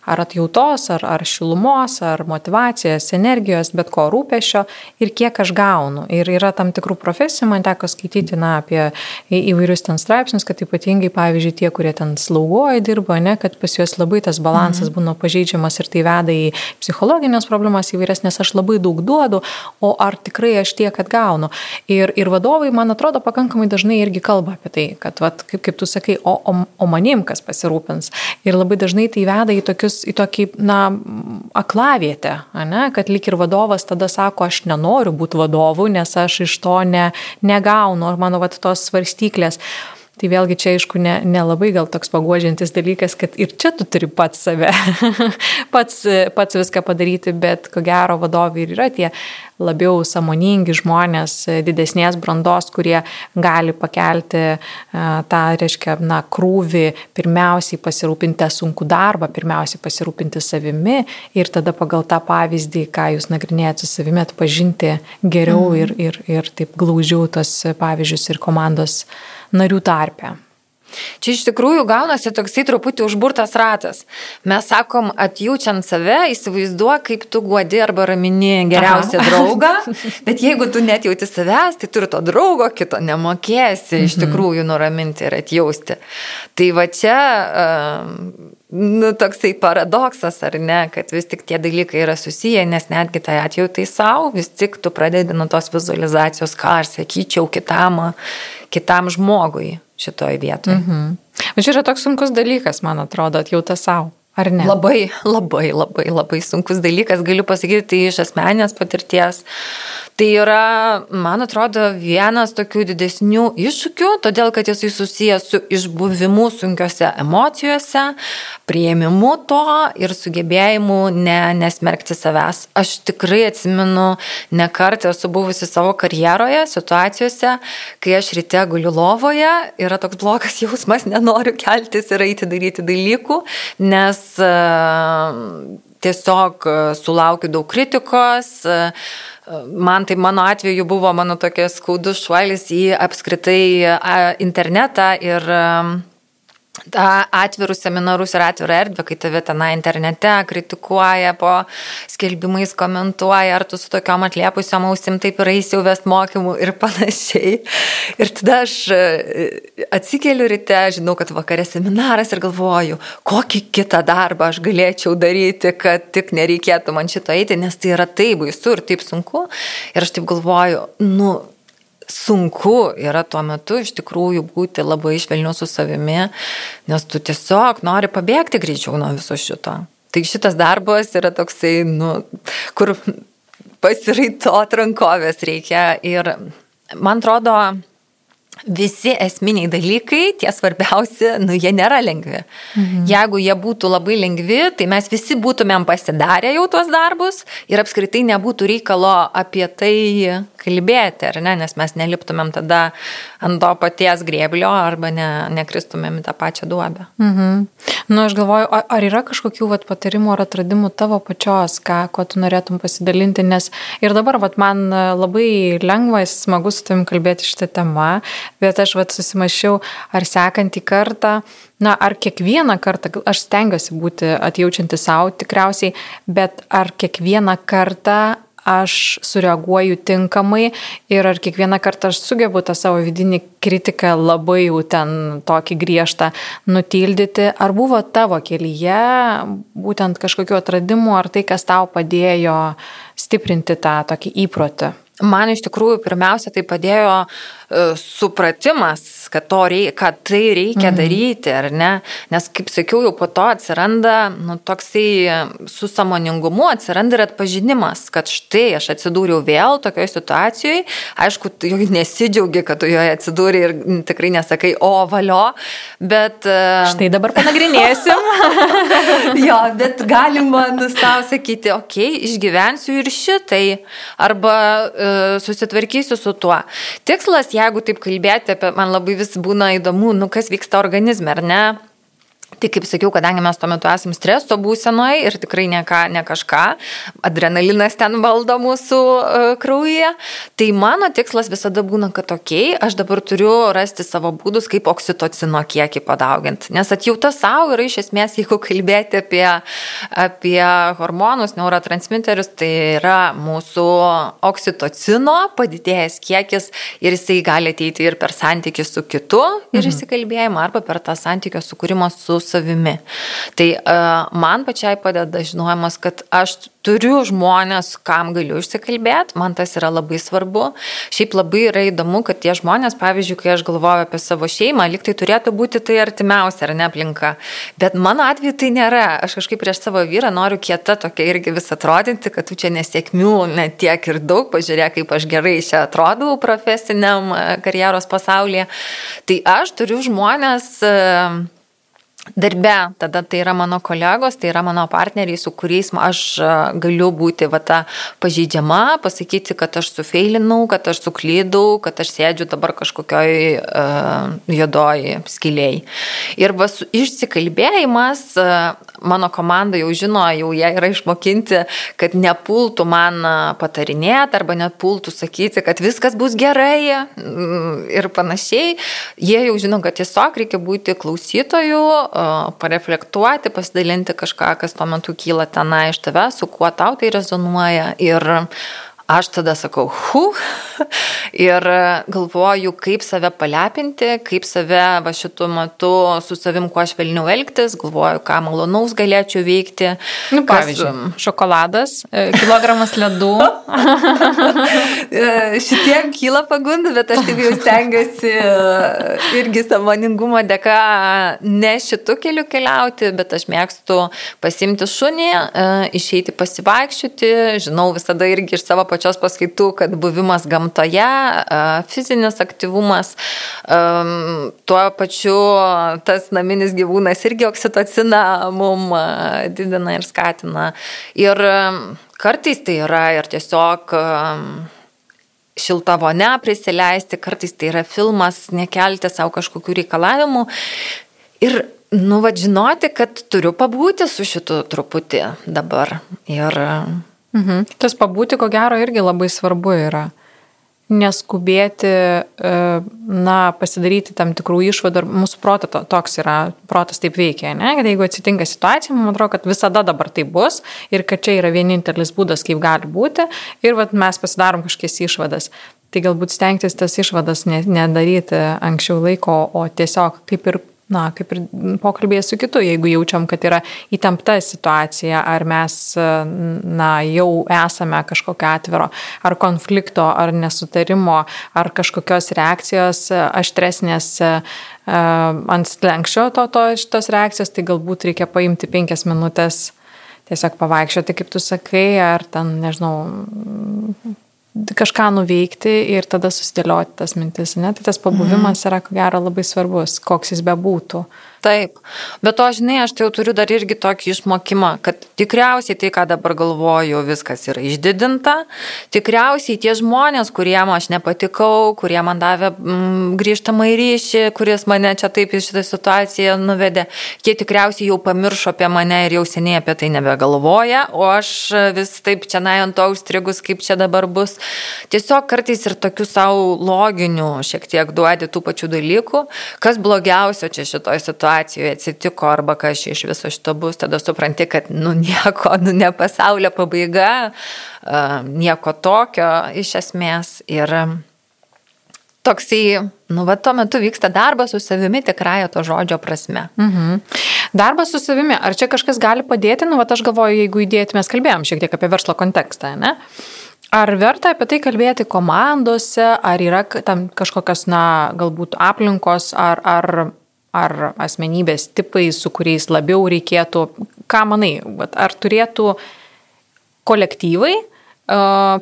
ar atjautos, ar, ar šilumos, ar motivacijos, energijos, bet ko rūpešio ir kiek aš gaunu. Ir yra tam tikrų profesijų, man teko skaityti na, apie įvairius ten straipsnius, kad ypatingai, pavyzdžiui, tie, kurie ten slaugoja dirba, ne, kad pas juos labai tas balansas mhm. būna pažeidžiamas ir tai veda į psichologinės problemas įvairias, nes aš labai daug duodu, o ar tikrai aš tiek atgaunu. Ir, ir vadovai, man atrodo, pakankamai dažnai irgi kalba apie tai, kad, vat, kaip, kaip tu sakai, o, o, o manim kas pasirūpins. Ir labai dažnai tai veda į tokius tokius, į tokį, na, aklavietę, ne? kad lik ir vadovas tada sako, aš nenoriu būti vadovu, nes aš iš to ne, negaunu, ar mano, va, tos svarstyklės. Tai vėlgi čia, aišku, nelabai ne, ne gal toks paguodžiantis dalykas, kad ir čia tu turi pats save, pats, pats viską padaryti, bet ko gero vadovai ir yra tie labiau samoningi žmonės, didesnės brandos, kurie gali pakelti e, tą, reiškia, na, krūvį, pirmiausiai pasirūpinti sunku darbą, pirmiausiai pasirūpinti savimi ir tada pagal tą pavyzdį, ką jūs nagrinėjate su savimi, atpažinti geriau mm. ir, ir, ir taip glaužiau tos pavyzdžius ir komandos narių tarpe. Čia iš tikrųjų gaunasi toksai truputį užburtas ratas. Mes sakom, atjaučiant save, įsivaizduok, kaip tu guodi arba ramini geriausią Aha. draugą, bet jeigu tu net jauti savęs, tai turi to draugo kito nemokėsi iš mhm. tikrųjų nuraminti ir atjausti. Tai va čia, nu, toksai paradoksas, ar ne, kad vis tik tie dalykai yra susiję, nes netgi tai atjautai savo, vis tik tu pradedi nuo tos vizualizacijos, ką aš sakyčiau kitam kitam žmogui šitoje vietoje. Mhm. Bet čia yra toks sunkus dalykas, man atrodo, atjauta savo. Ar ne? Labai, labai, labai, labai sunkus dalykas, galiu pasakyti tai iš asmenės patirties. Tai yra, man atrodo, vienas tokių didesnių iššūkių, todėl kad jisai susijęs su išbuvimu sunkiose emocijose, prieimimu to ir sugebėjimu ne, nesmerkti savęs. Aš tikrai atsimenu, ne kartą esu buvusi savo karjeroje, situacijose, kai aš ryte guliu lovoje, yra toks blogas jausmas, nenoriu keltis ir eiti daryti dalykų, nes tiesiog sulaukiu daug kritikos. Uh, Man tai mano atveju buvo mano tokia skaudus šuolis į apskritai internetą ir atvirus seminarus ir atvirą erdvę, kai tave tenai internete kritikuoja, po skelbimais komentuoja, ar tu su tokiom atliepusiom ausim taip ir eisi vest mokymų ir panašiai. Ir tada aš e, atsikeliu ryte, žinau, kad vakarė seminaras ir galvoju, kokį kitą darbą aš galėčiau daryti, kad tik nereikėtų man šito eiti, nes tai yra taip baisu ir taip sunku. Ir aš taip galvoju, nu, sunku yra tuo metu iš tikrųjų būti labai švelniu su savimi, nes tu tiesiog nori pabėgti greičiau nuo viso šito. Tai šitas darbas yra toksai, nu, kur pasiraitot rankovės reikia ir man atrodo, visi esminiai dalykai, tie svarbiausi, nu, jie nėra lengvi. Mhm. Jeigu jie būtų labai lengvi, tai mes visi būtumėm pasidarę jau tuos darbus ir apskritai nebūtų reikalo apie tai kalbėti, ar ne, nes mes neliptumėm tada ant to paties grėblio arba ne, nekristumėm į tą pačią duobę. Mhm. Nu, aš galvoju, ar yra kažkokių vat, patarimų ar atradimų tavo pačios, ką, ko tu norėtum pasidalinti, nes ir dabar vat, man labai lengva, smagu su tavim kalbėti šitą temą, bet aš vat, susimašiau, ar sekantį kartą Na, ar kiekvieną kartą, aš stengiuosi būti atjaučianti savo tikriausiai, bet ar kiekvieną kartą aš sureaguoju tinkamai ir ar kiekvieną kartą aš sugebu tą savo vidinį kritiką labai jau ten tokį griežtą nutildyti, ar buvo tavo kelyje būtent kažkokiu atradimu, ar tai, kas tau padėjo stiprinti tą tokį įprotį. Man iš tikrųjų pirmiausia tai padėjo uh, supratimas, kad, rei, kad tai reikia mhm. daryti, ar ne? Nes, kaip sakiau, jau po to atsiranda nu, toksai su samoningumu, atsiranda ir atpažinimas, kad štai aš atsidūriau vėl tokioje situacijoje. Aišku, jau nesidžiaugi, kad tu joje atsidūrė ir tikrai nesakai, o valio, bet... Uh, štai dabar panagrinėsim. jo, bet galima nustau sakyti, okei, okay, išgyvensiu ir šitai. Arba E, susitvarkysiu su tuo. Tikslas, jeigu taip kalbėti apie, man labai vis būna įdomu, nu kas vyksta organizme, ar ne? Tai kaip sakiau, kadangi mes tuo metu esame streso būsenoje ir tikrai ne, ką, ne kažką, adrenalinas ten valdo mūsų uh, kraujyje, tai mano tikslas visada būna, kad okay, aš dabar turiu rasti savo būdus, kaip oksitocino kiekį padauginti. Nes atjauta savo yra iš esmės, jeigu kalbėti apie, apie hormonus, neurotransmiterius, tai yra mūsų oksitocino padidėjęs kiekis ir jisai gali ateiti ir per santykių su kitu ir mhm. įsikalbėjimą, arba per tą santykių sukūrimą su savimi. Tai uh, man pačiai padeda žinojimas, kad aš turiu žmonės, kam galiu išsikalbėti, man tas yra labai svarbu. Šiaip labai yra įdomu, kad tie žmonės, pavyzdžiui, kai aš galvoju apie savo šeimą, liktai turėtų būti tai artimiausia ar ne aplinka. Bet mano atveju tai nėra. Aš kažkaip prieš savo vyrą noriu kieta tokia irgi vis atrodinti, kad tu čia nesėkmių net tiek ir daug, pažiūrėk, kaip aš gerai čia atrodau profesiniam karjeros pasaulyje. Tai aš turiu žmonės. Darbe, tada tai yra mano kolegos, tai yra mano partneriai, su kuriais aš galiu būti va ta pažydžiama, pasakyti, kad aš sufeilinau, kad aš suklydau, kad aš sėdžiu dabar kažkokioj uh, juodoj skiliai. Ir va išsikalbėjimas, uh, mano komanda jau žino, jau jie yra išmokinti, kad nepultų man patarinėti arba net pultų sakyti, kad viskas bus gerai ir panašiai. Jie jau žino, kad tiesiog reikia būti klausytoju, pareflektuoti, pasidalinti kažką, kas tuo metu kyla tenai iš tave, su kuo tau tai rezonuoja. Ir Aš tada sakau, hu, ir galvoju, kaip save palepinti, kaip save va šitų metų su savim kuo švelniau elgtis, galvoju, ką malonaus galėčiau veikti. Nu, pavyzdžiui, kas... šokoladas, e, kilogramas ledų. E, šitie kyla pagundų, bet aš taip jau stengiuosi e, irgi samoningumo dėka ne šitų kelių keliauti, bet aš mėgstu pasimti šunį, išeiti pasivaikščioti, žinau visada irgi iš savo pačios paskaitų, kad buvimas gamtoje, fizinis aktyvumas, tuo pačiu tas naminis gyvūnas irgi oksitociną mum didina ir skatina. Ir kartais tai yra ir tiesiog šilta vonia prisileisti, kartais tai yra filmas, nekelti savo kažkokių reikalavimų. Ir, nu, vad žinoti, kad turiu pabūti su šitu truputį dabar. Ir Mhm. Tas pabūti, ko gero, irgi labai svarbu yra. Neskubėti, e, na, pasidaryti tam tikrų išvadų, mūsų protas to, toks yra, protas taip veikia, ne? kad jeigu atsitinka situacija, man atrodo, kad visada dabar tai bus ir kad čia yra vienintelis būdas, kaip gali būti ir vat, mes pasidarom kažkokias išvadas. Tai galbūt stengtis tas išvadas nedaryti anksčiau laiko, o tiesiog kaip ir na, kaip ir pokalbėje su kitu, jeigu jaučiam, kad yra įtempta situacija, ar mes, na, jau esame kažkokio atviro, ar konflikto, ar nesutarimo, ar kažkokios reakcijos aštresnės ant slengščio to, to, šitos reakcijos, tai galbūt reikia paimti penkias minutės tiesiog pavaikščioti, kaip tu sakai, ar ten, nežinau, kažką nuveikti ir tada susidėlioti tas mintis. Ne? Tai tas pabuvimas mhm. yra, ko gero, labai svarbus, koks jis bebūtų. Taip, bet to, žinai, aš tai jau turiu dar irgi tokį išmokimą, kad Tikriausiai tai, ką dabar galvoju, viskas yra išdidinta. Tikriausiai tie žmonės, kuriem aš nepatikau, kurie man davė mm, grįžtamą į ryšį, kuris mane čia taip į šitą situaciją nuvedė, jie tikriausiai jau pamiršo apie mane ir jau seniai apie tai nebegalvoja, o aš vis taip čia na ant to užstrigus, kaip čia dabar bus. Tiesiog kartais ir tokių savo loginių šiek tiek duodi tų pačių dalykų, kas blogiausio čia šitoje situacijoje atsitiko arba kas iš viso šito bus, tada supranti, kad nu nieko, nu, ne pasaulio pabaiga, nieko tokio iš esmės. Ir toksai, nu, va, tuo metu vyksta darbas su savimi tikrąją to žodžio prasme. Mhm. Darbas su savimi, ar čia kažkas gali padėti, nu, va, aš galvoju, jeigu įdėti, mes kalbėjom šiek tiek apie verslo kontekstą, ne? Ar verta apie tai kalbėti komandose, ar yra tam kažkokios, na, galbūt aplinkos, ar, ar ar asmenybės tipai, su kuriais labiau reikėtų, ką manai, ar turėtų kolektyvai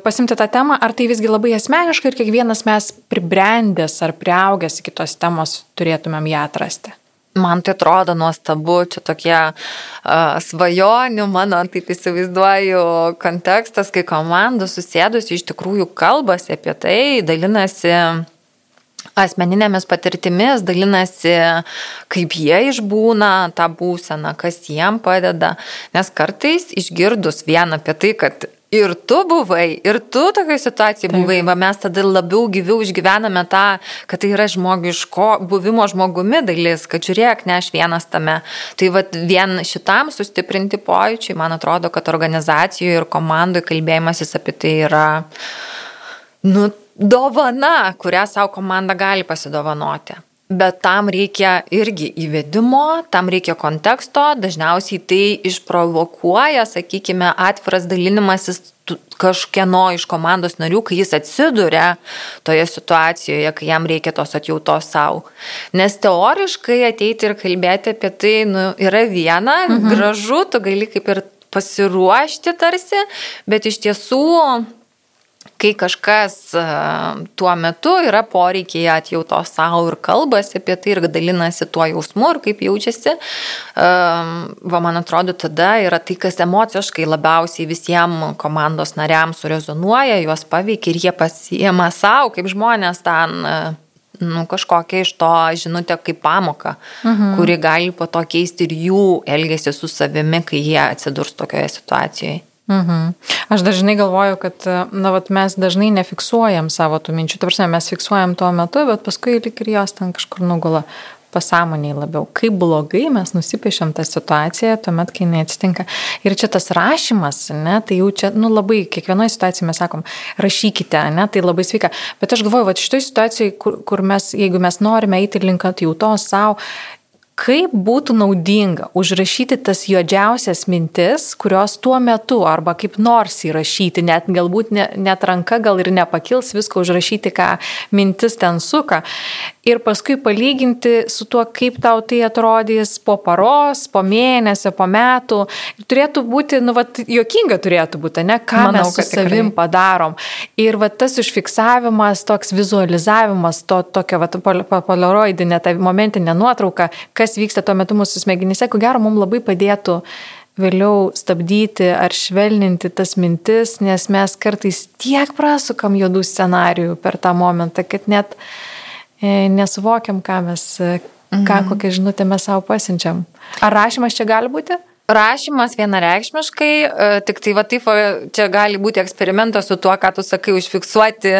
pasimti tą temą, ar tai visgi labai asmeniškai ir kiekvienas mes pribrendęs ar prieaugęs iki tos temos turėtumėm ją atrasti? Man tai atrodo nuostabu, čia tokie uh, svajonių, mano, taip įsivaizduoju, kontekstas, kai komanda susėdusi iš tikrųjų kalbasi apie tai, dalinasi asmeninėmis patirtimis, dalinasi, kaip jie išbūna tą būseną, kas jiem padeda. Nes kartais išgirdus vieną apie tai, kad ir tu buvai, ir tu tokioje situacijoje buvai, va mes tada labiau gyviau išgyvename tą, kad tai yra žmogiško buvimo žmogumi dalis, kad žiūrėk, ne aš vienas tame. Tai va vien šitam sustiprinti pojūčiui, man atrodo, kad organizacijoje ir komandoje kalbėjimasis apie tai yra, nu, dovana, kurią savo komanda gali pasidovanoti. Bet tam reikia irgi įvedimo, tam reikia konteksto, dažniausiai tai išprovokuoja, sakykime, atviras dalinimasis kažkieno iš komandos narių, kai jis atsiduria toje situacijoje, kai jam reikia tos atjautos savo. Nes teoriškai ateiti ir kalbėti apie tai nu, yra viena, mhm. gražu, tu gali kaip ir pasiruošti tarsi, bet iš tiesų kai kažkas e, tuo metu yra poreikiai atjautos savo ir kalbasi apie tai ir dalinasi tuo jausmu ir kaip jaučiasi, e, va man atrodo, tada yra tai, kas emociškai labiausiai visiems komandos nariams surezonuoja, juos paveikia ir jie pasiema savo, kaip žmonės ten e, nu, kažkokią iš to žinutę kaip pamoką, mhm. kuri gali po to keisti ir jų elgesį su savimi, kai jie atsidurs tokioje situacijoje. Mhm. Aš dažnai galvoju, kad na, vat, mes dažnai nefiksuojam savo tų minčių. Tarsi mes fiksuojam tuo metu, bet paskui lik ir jos ten kažkur nugula pasąmoniai labiau. Kaip blogai mes nusipiešiam tą situaciją, tuomet, kai neatsitinka. Ir čia tas rašymas, ne, tai jau čia, nu labai, kiekvienoje situacijoje mes sakom, rašykite, ne, tai labai sveika. Bet aš galvoju, va šitoje situacijoje, kur, kur mes, jeigu mes norime eiti link atjautos savo, kaip būtų naudinga užrašyti tas juodžiausias mintis, kurios tuo metu arba kaip nors įrašyti, net galbūt ne, net ranka gal ir nepakils viską užrašyti, ką mintis ten suka. Ir paskui palyginti su tuo, kaip tau tai atrodys po paros, po mėnesio, po metų. Ir turėtų būti, nu, vat, jokinga turėtų būti, ne, ką Manau, mes su savim tikrai. padarom. Ir vat, tas užfiksavimas, toks vizualizavimas, to tokio, vat, polaroidinė, ta momentinė nuotrauka, kas vyksta tuo metu mūsų smegenyse, ko gero mums labai padėtų vėliau stabdyti ar švelninti tas mintis, nes mes kartais tiek prasukam juodų scenarijų per tą momentą, kad net e, nesuvokiam, ką mes, mhm. ką, kokią žinutę mes savo pasinčiam. Ar rašymas čia gali būti? Rašymas vienareikšmiškai, e, tik tai va taip, čia gali būti eksperimentas su tuo, ką tu sakai, užfiksuoti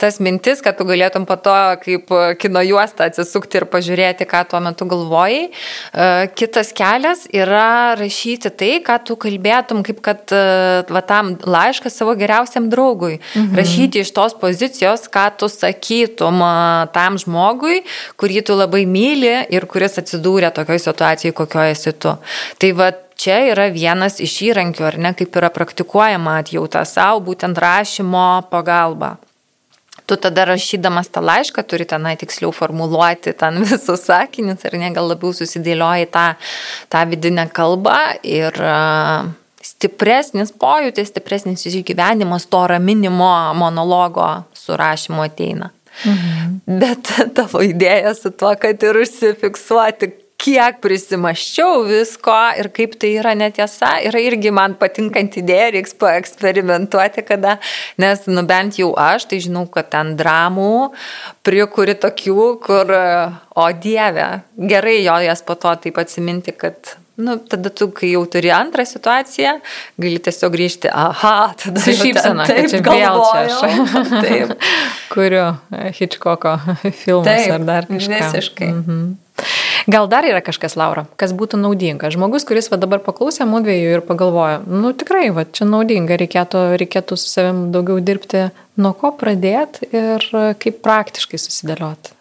tas mintis, kad tu galėtum po to kaip kino juostą atsisukti ir pažiūrėti, ką tuo metu galvojai. E, kitas kelias yra rašyti tai, ką tu kalbėtum, kaip kad e, va tam laišką savo geriausiam draugui. Mhm. Rašyti iš tos pozicijos, ką tu sakytum tam žmogui, kurį tu labai myli ir kuris atsidūrė tokioje situacijoje, kokioje esi tu. Tai va čia yra vienas iš įrankių, ar ne, kaip yra praktikuojama atjauta savo, būtent rašymo pagalba. Tu tada rašydamas tą laišką turi tenai tiksliau formuluoti ten visus sakinius, ar ne, gal labiau susidėlioji tą, tą vidinę kalbą ir uh, stipresnis pojūtis, stipresnis išgyvenimas to raminimo monologo surašymo ateina. Mhm. Bet tavo idėja su tuo, kad ir užsifiksuoti kiek prisimaščiau visko ir kaip tai yra netiesa, yra irgi man patinkant idėja, reiks paeksperimentuoti kada, nes, nu bent jau aš, tai žinau, kad ten dramų prikuri tokių, kur, o dieve, gerai jo jas po to taip atsiminti, kad Nu, tada tu, kai jau turi antrą situaciją, gali tiesiog grįžti, aha, tada su šypsena, taip, čia vėl čia aš. taip. Kuriu Hitchcocko filmus taip, ar dar kažką. Visiškai. Mhm. Gal dar yra kažkas, Laura, kas būtų naudinga? Žmogus, kuris va dabar paklausė mūdviejų ir pagalvoja, nu tikrai, va čia naudinga, reikėtų, reikėtų su savim daugiau dirbti, nuo ko pradėti ir kaip praktiškai susidėlioti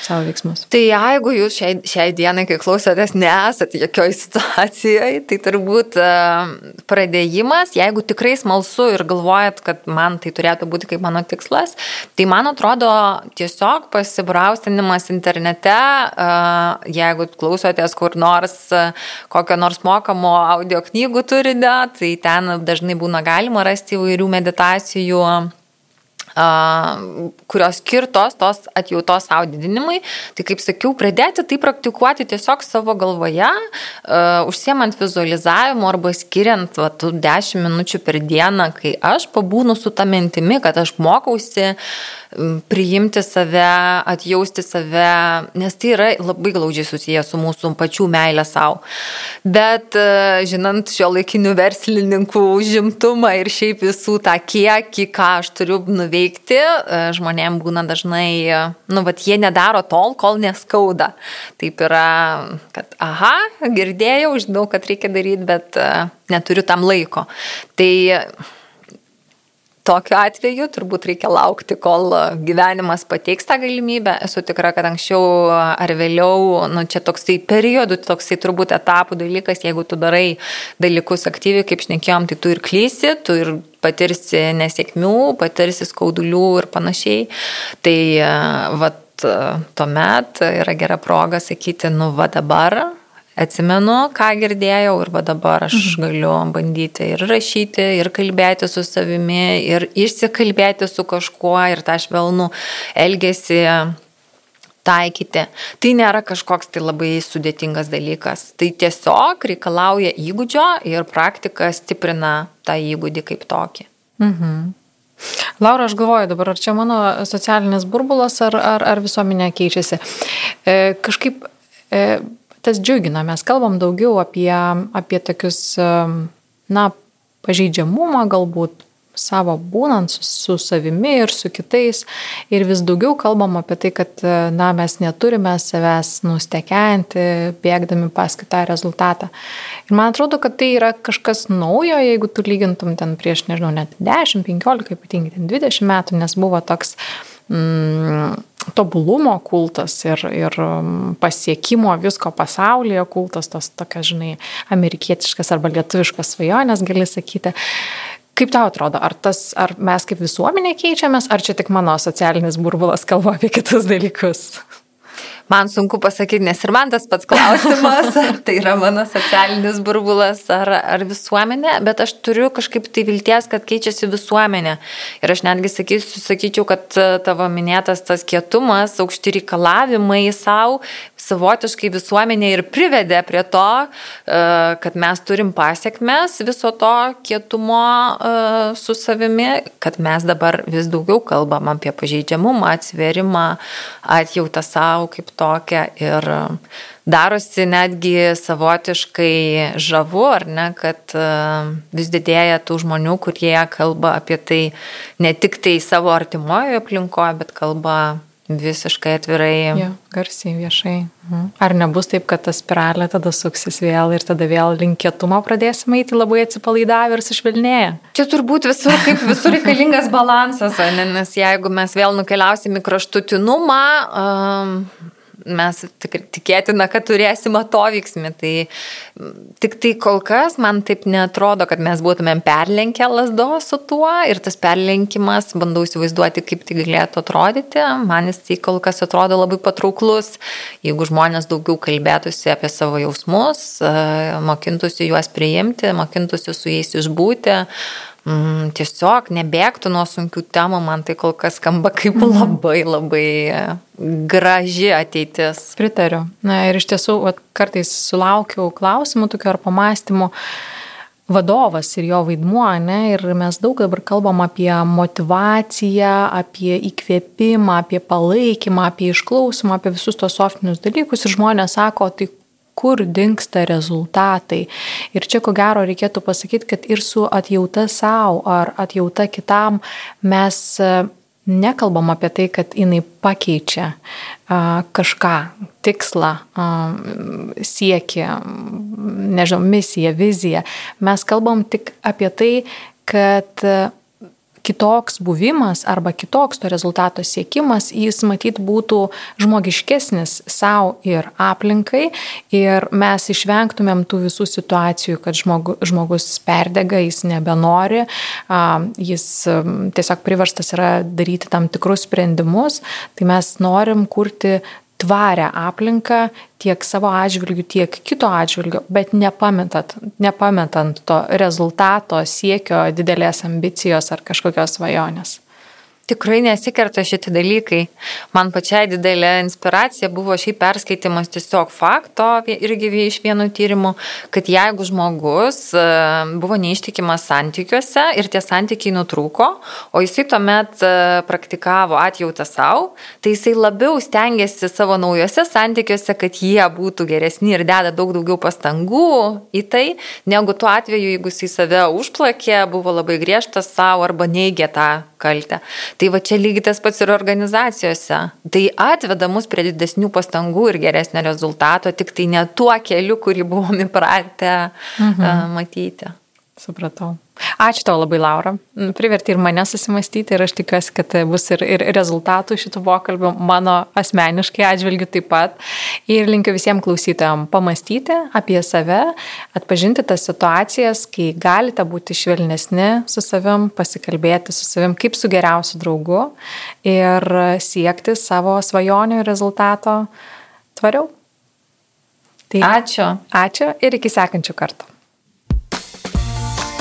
savo veiksmus. Tai jeigu jūs šiai, šiai dienai, kai klausotės, nesate jokioj situacijoje, tai turbūt uh, pradėjimas, jeigu tikrai smalsu ir galvojat, kad man tai turėtų būti kaip mano tikslas, tai man atrodo tiesiog pasibraustinimas internete, uh, jeigu klausotės kur nors uh, kokio nors mokamo audio knygų turite, tai ten dažnai būna galima rasti įvairių meditacijų kurios skirtos tos atjautos savo didinimui. Tai kaip sakiau, pradėti tai praktikuoti tiesiog savo galvoje, užsiemant vizualizavimu arba skiriant va, 10 minučių per dieną, kai aš pabūnu su tą mintimi, kad aš mokausi priimti save, atjausti save, nes tai yra labai glaudžiai susijęs su mūsų pačių meilė savo. Bet žinant šio laikinių verslininkų užimtumą ir šiaip visų tą kiekį, ką aš turiu nuveikti, veikti, e, žmonėm būna dažnai, e, nu, bet jie nedaro tol, kol neskauda. Taip yra, kad, aha, girdėjau, žinau, kad reikia daryti, bet e, neturiu tam laiko. Tai Tokiu atveju turbūt reikia laukti, kol gyvenimas pateiks tą galimybę. Esu tikra, kad anksčiau ar vėliau, nu, čia toksai periodų, toksai turbūt etapų dalykas, jeigu tu darai dalykus aktyviai, kaip šnekėjom, tai tu ir klysi, tu ir patirsi nesėkmių, patirsi skaudulių ir panašiai. Tai vat, tuomet yra gera proga sakyti, nu va dabar atsimenu, ką girdėjau ir va dabar aš mhm. galiu bandyti ir rašyti, ir kalbėti su savimi, ir išsikalbėti su kažkuo, ir tą švelnų elgesį taikyti. Tai nėra kažkoks tai labai sudėtingas dalykas. Tai tiesiog reikalauja įgūdžio ir praktika stiprina tą įgūdį kaip tokį. Mhm. Laura, aš galvoju dabar, ar čia mano socialinis burbulas, ar, ar, ar visuomenė keičiasi. E, kažkaip e, tas džiugina, mes kalbam daugiau apie, apie tokius, na, pažeidžiamumą galbūt savo būnant su, su savimi ir su kitais. Ir vis daugiau kalbam apie tai, kad na, mes neturime savęs nustekenti, bėgdami pas kitą rezultatą. Ir man atrodo, kad tai yra kažkas naujo, jeigu tu lygintum ten prieš, nežinau, net 10, 15, ypatingai 20 metų, nes buvo toks mm, tobulumo kultas ir, ir mm, pasiekimo visko pasaulyje kultas, tos tokia, žinai, amerikietiškas arba lietuviškas svajonės, gali sakyti. Kaip tau atrodo, ar, tas, ar mes kaip visuomenė keičiamės, ar čia tik mano socialinis burbulas kalba apie kitus dalykus? Man sunku pasakyti, nes ir man tas pats klausimas, ar tai yra mano socialinis burbulas, ar, ar visuomenė, bet aš turiu kažkaip tai vilties, kad keičiasi visuomenė. Ir aš netgi sakysiu, sakyčiau, kad tavo minėtas tas kietumas, aukšti reikalavimai savo, savotiškai visuomenė ir privedė prie to, e, kad mes turim pasiekmes viso to kietumo e, su savimi, kad mes dabar vis daugiau kalbam apie pažeidžiamumą, atsverimą, atjautą savo kaip tokią ir darosi netgi savotiškai žavu, ar ne, kad e, vis didėja tų žmonių, kurie kalba apie tai ne tik tai savo artimojo aplinkoje, bet kalba visiškai atvirai. Jo, garsiai, viešai. Mhm. Ar nebus taip, kad ta spiralė tada suksis vėl ir tada vėl linkėtumą pradėsime eiti labai atsipalaidavę ir sušvelnėję? Čia turbūt visur, kaip visur reikalingas balansas, ne? nes jeigu mes vėl nukeliausim į kraštutinumą, um, mes tik, tikėtina, kad turėsim atoveiksmį. Tai tik tai kol kas man taip netrodo, kad mes būtumėm perlenkę lasdo su tuo ir tas perlenkimas, bandau įsivaizduoti, kaip tai galėtų atrodyti. Man jis tai kol kas atrodo labai patrauklus, jeigu žmonės daugiau kalbėtųsi apie savo jausmus, mokintųsi juos priimti, mokintųsi su jais išbūti mm, tiesiog nebėgtų nuo sunkių temų, man tai kol kas skamba kaip mhm. labai labai graži ateitis. Pritariu. Na ir iš tiesų, vat, kartais sulaukiu klausimų tokių ar pamastymų vadovas ir jo vaidmuo, ne? ir mes daug dabar kalbam apie motivaciją, apie įkvėpimą, apie palaikymą, apie išklausimą, apie visus tos softinius dalykus ir žmonės sako, tai kur dinksta rezultatai. Ir čia ko gero reikėtų pasakyti, kad ir su atjauta savo ar atjauta kitam mes e, nekalbam apie tai, kad jinai pakeičia kažką, tikslą, siekį, nežinau, misiją, viziją. Mes kalbam tik apie tai, kad kitoks buvimas arba kitoks to rezultato siekimas, jis matyt būtų žmogiškesnis savo ir aplinkai. Ir mes išvengtumėm tų visų situacijų, kad žmogu, žmogus perdega, jis nebenori, jis tiesiog priverstas yra daryti tam tikrus sprendimus, tai mes norim kurti tvarę aplinką tiek savo atžvilgių, tiek kito atžvilgių, bet nepametant, nepametant to rezultato, siekio, didelės ambicijos ar kažkokios svajonės. Tikrai nesikerta šitie dalykai. Man pačiai didelė inspiracija buvo šiaip perskaitimas tiesiog fakto irgi iš vienų tyrimų, kad jeigu žmogus e, buvo neištikimas santykiuose ir tie santykiai nutrūko, o jisai tuomet e, praktikavo atjautą savo, tai jisai labiau stengiasi savo naujose santykiuose, kad jie būtų geresni ir deda daug daugiau pastangų į tai, negu tuo atveju, jeigu jisai save užplakė, buvo labai griežtas savo arba neigė tą kaltę. Tai va čia lygiai tas pats ir organizacijose. Tai atveda mus prie didesnių pastangų ir geresnio rezultato, tik tai ne tuo keliu, kurį buvom įpratę mhm. matyti. Supratau. Ačiū tau labai, Laura. Priverti ir mane susimastyti ir aš tikiuosi, kad bus ir, ir rezultatų šitų pokalbių mano asmeniškai atžvilgiu taip pat. Ir linkiu visiems klausytojams pamastyti apie save, atpažinti tas situacijas, kai galite būti švelnesni su savim, pasikalbėti su savim kaip su geriausiu draugu ir siekti savo svajonių rezultato tvariau. Tai ačiū. Ačiū ir iki sekančių kartų.